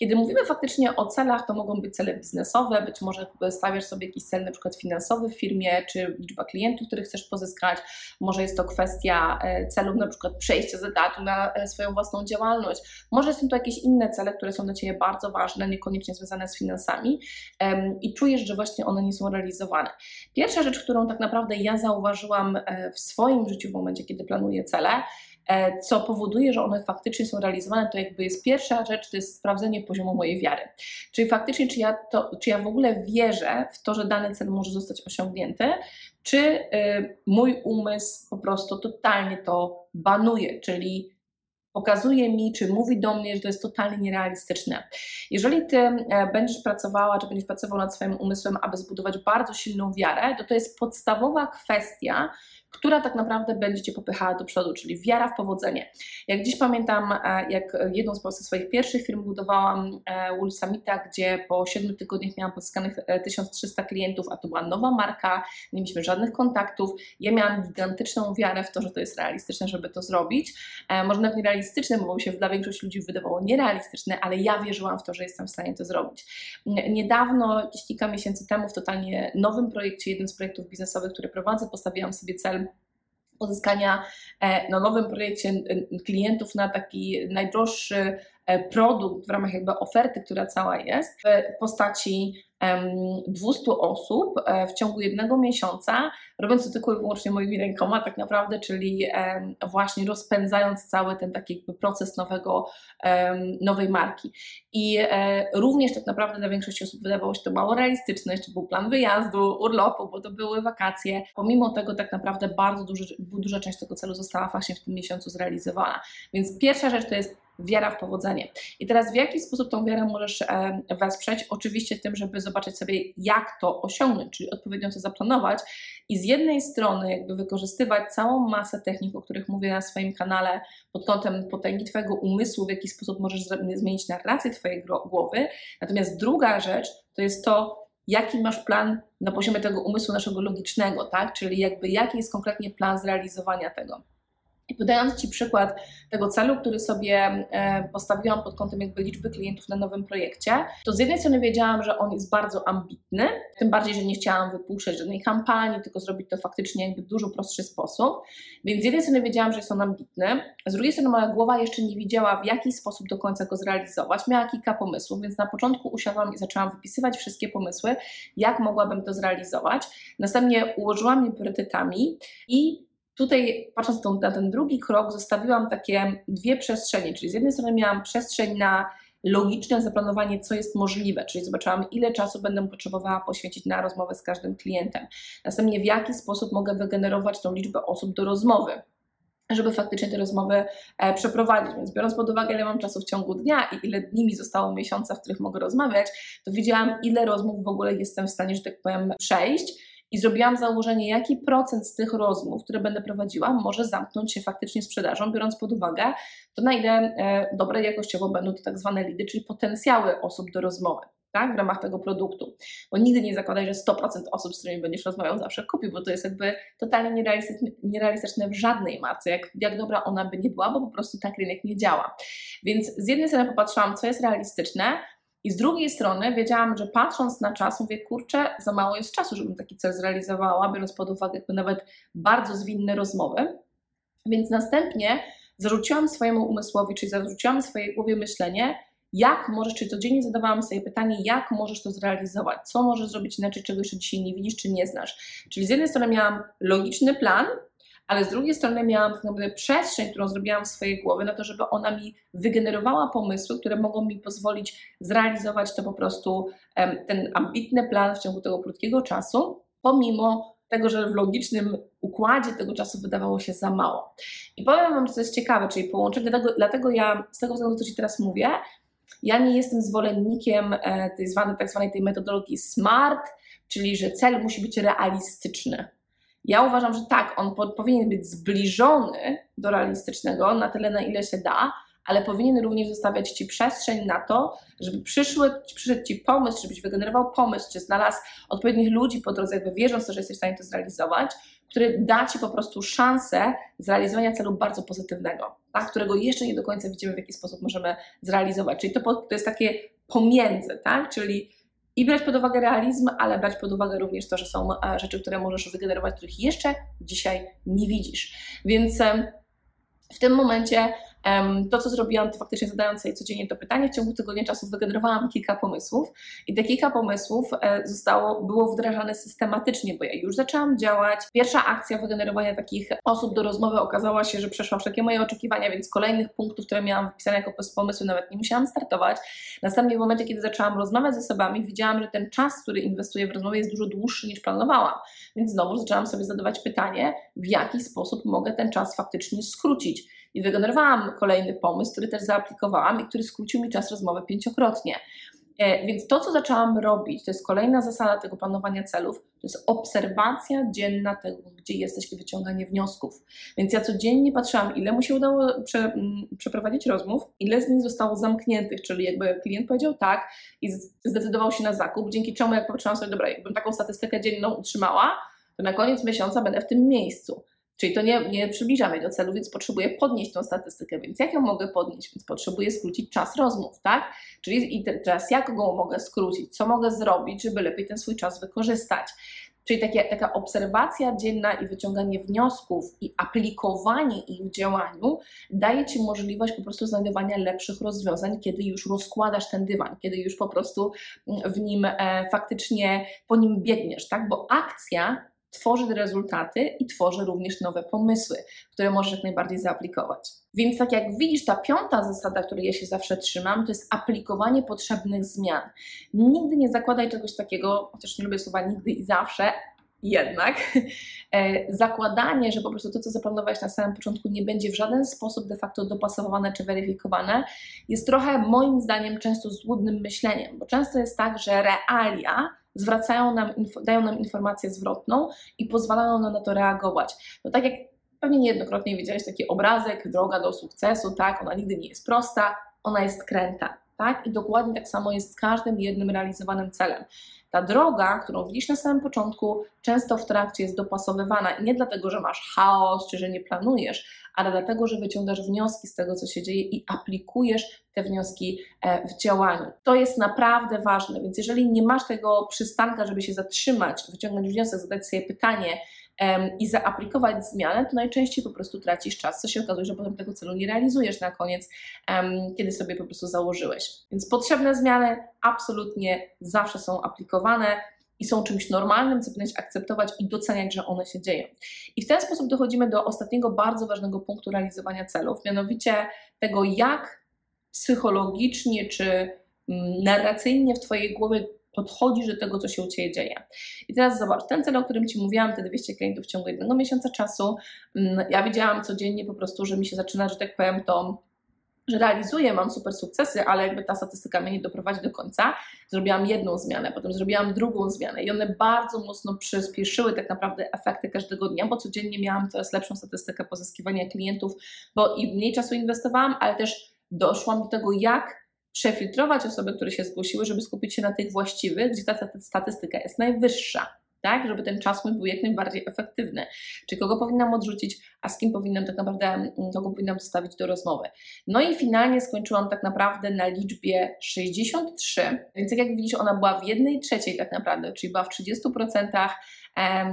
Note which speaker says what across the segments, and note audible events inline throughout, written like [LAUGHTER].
Speaker 1: Kiedy mówimy faktycznie o celach, to mogą być cele biznesowe, być może stawiasz sobie jakiś cel na przykład finansowy w firmie, czy liczba klientów, których chcesz pozyskać, może jest to kwestia e, celów na przykład przejścia z etatu na e, swoją własną działalność, może są to jakieś inne cele, które są dla Ciebie bardzo ważne, niekoniecznie związane z finansami i czujesz, że właśnie one nie są realizowane. Pierwsza rzecz, którą tak naprawdę ja zauważyłam e, w swoim życiu w momencie, kiedy planuję cele, co powoduje, że one faktycznie są realizowane, to jakby jest pierwsza rzecz, to jest sprawdzenie poziomu mojej wiary. Czyli faktycznie, czy ja, to, czy ja w ogóle wierzę w to, że dany cel może zostać osiągnięty, czy y, mój umysł po prostu totalnie to banuje, czyli pokazuje mi, czy mówi do mnie, że to jest totalnie nierealistyczne. Jeżeli ty e, będziesz pracowała, czy będziesz pracował nad swoim umysłem, aby zbudować bardzo silną wiarę, to to jest podstawowa kwestia, która tak naprawdę będzie Cię popychała do przodu, czyli wiara w powodzenie. Jak dziś pamiętam, e, jak jedną z swoich pierwszych firm budowałam e, Wool Summita, gdzie po 7 tygodniach miałam pozyskanych 1300 klientów, a to była nowa marka, nie mieliśmy żadnych kontaktów. Ja miałam gigantyczną wiarę w to, że to jest realistyczne, żeby to zrobić. Może nawet nierealistyczne, realistyczne, bo się dla większości ludzi wydawało nierealistyczne, ale ja wierzyłam w to, że jestem w stanie to zrobić. Niedawno, kilka miesięcy temu, w totalnie nowym projekcie, jednym z projektów biznesowych, który prowadzę, postawiłam sobie cel pozyskania e, na nowym projekcie klientów na taki najdroższy e, produkt w ramach jakby oferty, która cała jest, w postaci 200 osób e, w ciągu jednego miesiąca, robiąc to tylko i wyłącznie moimi rękoma, tak naprawdę, czyli właśnie rozpędzając cały ten taki proces nowego, nowej marki. I e, również tak naprawdę dla większości osób wydawało się to mało realistyczne, jeszcze był plan wyjazdu, urlopu, bo to były wakacje. Pomimo tego tak naprawdę bardzo duży, duża część tego celu została właśnie w tym miesiącu zrealizowana. Więc pierwsza rzecz to jest wiara w powodzenie. I teraz w jaki sposób tą wiarę możesz e, wesprzeć? Oczywiście tym, żeby zobaczyć sobie, jak to osiągnąć, czyli odpowiednio to zaplanować i z jednej strony jakby wykorzystywać całą masę technik, o których mówię na swoim kanale pod kątem potęgi Twojego umysłu, w jaki sposób możesz zmienić narrację Twojej głowy. Natomiast druga rzecz to jest to, jaki masz plan na poziomie tego umysłu naszego logicznego, tak? Czyli jakby jaki jest konkretnie plan zrealizowania tego. I podając Ci przykład tego celu, który sobie e, postawiłam pod kątem jakby liczby klientów na nowym projekcie, to z jednej strony wiedziałam, że on jest bardzo ambitny, tym bardziej, że nie chciałam wypuszczać żadnej kampanii, tylko zrobić to faktycznie jakby w dużo prostszy sposób. Więc z jednej strony wiedziałam, że jest on ambitny, z drugiej strony moja głowa jeszcze nie wiedziała, w jaki sposób do końca go zrealizować. Miała kilka pomysłów, więc na początku usiadłam i zaczęłam wypisywać wszystkie pomysły, jak mogłabym to zrealizować. Następnie ułożyłam je priorytetami i Tutaj, patrząc na ten drugi krok, zostawiłam takie dwie przestrzenie, czyli z jednej strony miałam przestrzeń na logiczne zaplanowanie, co jest możliwe, czyli zobaczyłam, ile czasu będę potrzebowała poświęcić na rozmowę z każdym klientem. Następnie, w jaki sposób mogę wygenerować tą liczbę osób do rozmowy żeby faktycznie te rozmowy e, przeprowadzić. Więc biorąc pod uwagę, ile mam czasu w ciągu dnia i ile dni mi zostało miesiąca, w których mogę rozmawiać, to widziałam, ile rozmów w ogóle jestem w stanie, że tak powiem, przejść i zrobiłam założenie, jaki procent z tych rozmów, które będę prowadziła, może zamknąć się faktycznie sprzedażą, biorąc pod uwagę to, na ile e, dobre jakościowo będą to tak zwane lidy, czyli potencjały osób do rozmowy. Tak, w ramach tego produktu. Bo nigdy nie zakładaj, że 100% osób, z którymi będziesz rozmawiał, zawsze kupi, bo to jest jakby totalnie nierealistyczne, nierealistyczne w żadnej marce, jak, jak dobra ona by nie była, bo po prostu tak rynek nie działa. Więc z jednej strony popatrzyłam, co jest realistyczne, i z drugiej strony wiedziałam, że patrząc na czas, mówię, kurczę, za mało jest czasu, żebym taki cel zrealizowała, biorąc pod uwagę jakby nawet bardzo zwinne rozmowy. Więc następnie zarzuciłam swojemu umysłowi, czyli zarzuciłam swojej głowie myślenie, jak możesz, czyli codziennie zadawałam sobie pytanie, jak możesz to zrealizować, co możesz zrobić inaczej, czego jeszcze dzisiaj nie widzisz, czy nie znasz. Czyli z jednej strony miałam logiczny plan, ale z drugiej strony miałam tak przestrzeń, którą zrobiłam w swojej głowie na to, żeby ona mi wygenerowała pomysły, które mogą mi pozwolić zrealizować to po prostu ten ambitny plan w ciągu tego krótkiego czasu, pomimo tego, że w logicznym układzie tego czasu wydawało się za mało. I powiem Wam, co jest ciekawe, czyli połączenie, dlatego, dlatego ja z tego względu, co Ci teraz mówię, ja nie jestem zwolennikiem e, tej zwanej, tak zwanej tej metodologii SMART, czyli że cel musi być realistyczny Ja uważam, że tak, on po, powinien być zbliżony do realistycznego na tyle, na ile się da, ale powinien również zostawiać Ci przestrzeń na to, żeby przyszły, przyszedł Ci pomysł, żebyś wygenerował pomysł, czy znalazł odpowiednich ludzi po drodze, jakby wierząc, że jesteś w stanie to zrealizować, który da Ci po prostu szansę zrealizowania celu bardzo pozytywnego, tak? którego jeszcze nie do końca widzimy, w jaki sposób możemy zrealizować. Czyli to, to jest takie pomiędzy, tak? czyli i brać pod uwagę realizm, ale brać pod uwagę również to, że są e, rzeczy, które możesz wygenerować, których jeszcze dzisiaj nie widzisz. Więc w tym momencie to, co zrobiłam, to faktycznie zadając sobie codziennie to pytanie, w ciągu tygodnia czasu wygenerowałam kilka pomysłów i te kilka pomysłów e, zostało, było wdrażane systematycznie, bo ja już zaczęłam działać. Pierwsza akcja wygenerowania takich osób do rozmowy okazała się, że przeszła wszelkie moje oczekiwania, więc kolejnych punktów, które miałam wpisane jako pomysły, nawet nie musiałam startować. Następnie w momencie, kiedy zaczęłam rozmawiać z osobami, widziałam, że ten czas, który inwestuję w rozmowie jest dużo dłuższy niż planowałam. Więc znowu zaczęłam sobie zadawać pytanie, w jaki sposób mogę ten czas faktycznie skrócić i wygenerowałam kolejny pomysł, który też zaaplikowałam i który skrócił mi czas rozmowy pięciokrotnie. E, więc to, co zaczęłam robić, to jest kolejna zasada tego planowania celów, to jest obserwacja dzienna tego, gdzie jesteś i wyciąganie wniosków. Więc ja codziennie patrzyłam, ile mu się udało prze, mm, przeprowadzić rozmów, ile z nich zostało zamkniętych, czyli jakby klient powiedział tak i zdecydował się na zakup, dzięki czemu jak patrzyłam sobie, dobra, jakbym taką statystykę dzienną utrzymała, to na koniec miesiąca będę w tym miejscu. Czyli to nie, nie przybliża mnie do celu, więc potrzebuję podnieść tą statystykę. Więc jak ją mogę podnieść? Więc potrzebuję skrócić czas rozmów, tak? Czyli teraz jak go mogę skrócić? Co mogę zrobić, żeby lepiej ten swój czas wykorzystać? Czyli takie, taka obserwacja dzienna i wyciąganie wniosków i aplikowanie ich w działaniu daje Ci możliwość po prostu znajdowania lepszych rozwiązań, kiedy już rozkładasz ten dywan, kiedy już po prostu w nim e, faktycznie po nim biegniesz, tak? Bo akcja tworzy rezultaty i tworzy również nowe pomysły, które możesz jak najbardziej zaaplikować. Więc tak jak widzisz, ta piąta zasada, której ja się zawsze trzymam, to jest aplikowanie potrzebnych zmian. Nigdy nie zakładaj czegoś takiego, chociaż nie lubię słowa nigdy i zawsze, jednak [LAUGHS] e, zakładanie, że po prostu to, co zaplanowałeś na samym początku, nie będzie w żaden sposób de facto dopasowane czy weryfikowane, jest trochę moim zdaniem często złudnym myśleniem, bo często jest tak, że realia zwracają nam, dają nam informację zwrotną i pozwalają nam na to reagować. No tak jak pewnie niejednokrotnie widziałeś taki obrazek, droga do sukcesu, tak, ona nigdy nie jest prosta, ona jest kręta, tak? I dokładnie tak samo jest z każdym jednym realizowanym celem. Ta droga, którą widzisz na samym początku, często w trakcie jest dopasowywana i nie dlatego, że masz chaos czy że nie planujesz, ale dlatego, że wyciągasz wnioski z tego, co się dzieje i aplikujesz te wnioski e, w działaniu. To jest naprawdę ważne, więc jeżeli nie masz tego przystanka, żeby się zatrzymać, wyciągnąć wniosek, zadać sobie pytanie, i zaaplikować zmianę, to najczęściej po prostu tracisz czas, co się okazuje, że potem tego celu nie realizujesz na koniec, kiedy sobie po prostu założyłeś. Więc potrzebne zmiany absolutnie zawsze są aplikowane i są czymś normalnym, co powinieneś akceptować i doceniać, że one się dzieją. I w ten sposób dochodzimy do ostatniego bardzo ważnego punktu realizowania celów, mianowicie tego, jak psychologicznie czy mm, narracyjnie w Twojej głowie podchodzisz do tego, co się u Ciebie dzieje. I teraz zobacz, ten cel, o którym Ci mówiłam, te 200 klientów w ciągu jednego miesiąca czasu, mm, ja widziałam codziennie po prostu, że mi się zaczyna, że tak powiem, to że realizuję, mam super sukcesy, ale jakby ta statystyka mnie nie doprowadzi do końca. Zrobiłam jedną zmianę, potem zrobiłam drugą zmianę i one bardzo mocno przyspieszyły tak naprawdę efekty każdego dnia, bo codziennie miałam coraz lepszą statystykę pozyskiwania klientów, bo i mniej czasu inwestowałam, ale też doszłam do tego, jak przefiltrować osoby, które się zgłosiły, żeby skupić się na tych właściwych, gdzie ta statystyka jest najwyższa tak, żeby ten czas mój był jak najbardziej efektywny. Czy kogo powinnam odrzucić, a z kim powinnam tak naprawdę, mm, kogo powinnam zostawić do rozmowy. No i finalnie skończyłam tak naprawdę na liczbie 63, więc jak widzisz, ona była w jednej trzeciej tak naprawdę, czyli była w 30%,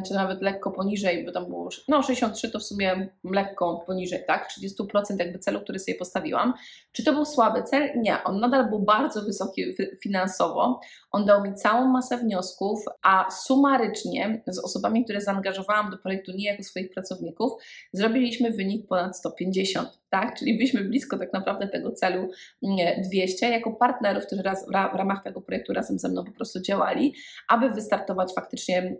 Speaker 1: czy nawet lekko poniżej, bo tam było, no 63 to w sumie lekko poniżej, tak, 30% jakby celu, który sobie postawiłam. Czy to był słaby cel? Nie, on nadal był bardzo wysoki finansowo, on dał mi całą masę wniosków, a sumarycznie z osobami, które zaangażowałam do projektu nie jako swoich pracowników, zrobiliśmy wynik ponad 150 tak? Czyli byliśmy blisko tak naprawdę tego celu 200 mm, jako partnerów, którzy raz, w ramach tego projektu razem ze mną po prostu działali, aby wystartować faktycznie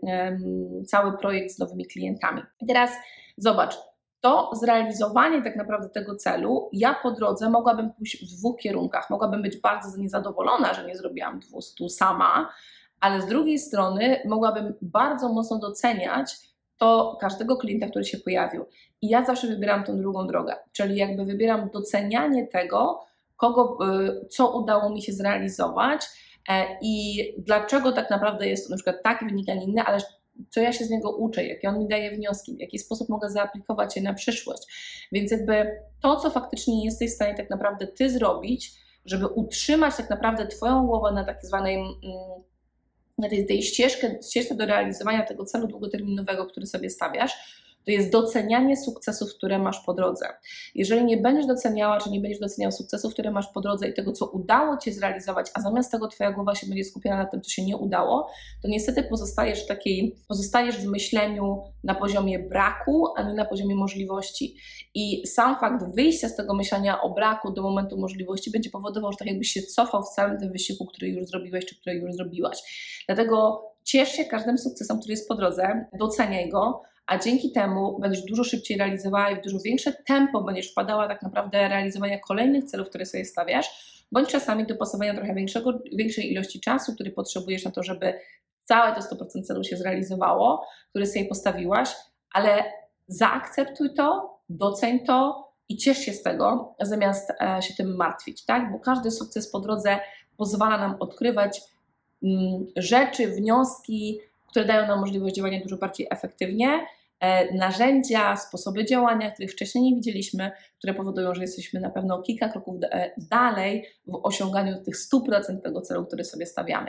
Speaker 1: cały projekt z nowymi klientami. I teraz zobacz, to zrealizowanie tak naprawdę tego celu, ja po drodze mogłabym pójść w dwóch kierunkach. Mogłabym być bardzo niezadowolona, że nie zrobiłam 200 sama, ale z drugiej strony mogłabym bardzo mocno doceniać to każdego klienta, który się pojawił. I ja zawsze wybieram tą drugą drogę, czyli jakby wybieram docenianie tego, kogo, y, co udało mi się zrealizować e, i dlaczego tak naprawdę jest to na przykład taki wynik, a nie inny, ale co ja się z niego uczę, jakie on mi daje wnioski, w jaki sposób mogę zaaplikować je na przyszłość. Więc jakby to, co faktycznie jesteś w stanie tak naprawdę ty zrobić, żeby utrzymać tak naprawdę twoją głowę na tak zwanej mm, na tej, tej ścieżce, ścieżce do realizowania tego celu długoterminowego, który sobie stawiasz, to jest docenianie sukcesów, które masz po drodze. Jeżeli nie będziesz doceniała, czy nie będziesz doceniał sukcesów, które masz po drodze i tego, co udało Ci zrealizować, a zamiast tego Twoja głowa się będzie skupiona na tym, co się nie udało, to niestety pozostajesz w takiej, pozostajesz w myśleniu na poziomie braku, a nie na poziomie możliwości. I sam fakt wyjścia z tego myślenia o braku do momentu możliwości będzie powodował, że tak jakbyś się cofał w całym tym wysiłku, który już zrobiłeś, czy który już zrobiłaś. Dlatego ciesz się każdym sukcesem, który jest po drodze, doceniaj go, a dzięki temu będziesz dużo szybciej realizowała i w dużo większe tempo będziesz wpadała tak naprawdę realizowania kolejnych celów, które sobie stawiasz, bądź czasami dopasowania trochę większego, większej ilości czasu, który potrzebujesz na to, żeby całe to 100% celu się zrealizowało, który sobie postawiłaś, ale zaakceptuj to, doceń to i ciesz się z tego, zamiast e, się tym martwić, tak? Bo każdy sukces po drodze pozwala nam odkrywać mm, rzeczy, wnioski, które dają nam możliwość działania dużo bardziej efektywnie narzędzia, sposoby działania, których wcześniej nie widzieliśmy, które powodują, że jesteśmy na pewno kilka kroków e, dalej w osiąganiu tych 100% tego celu, który sobie stawiamy.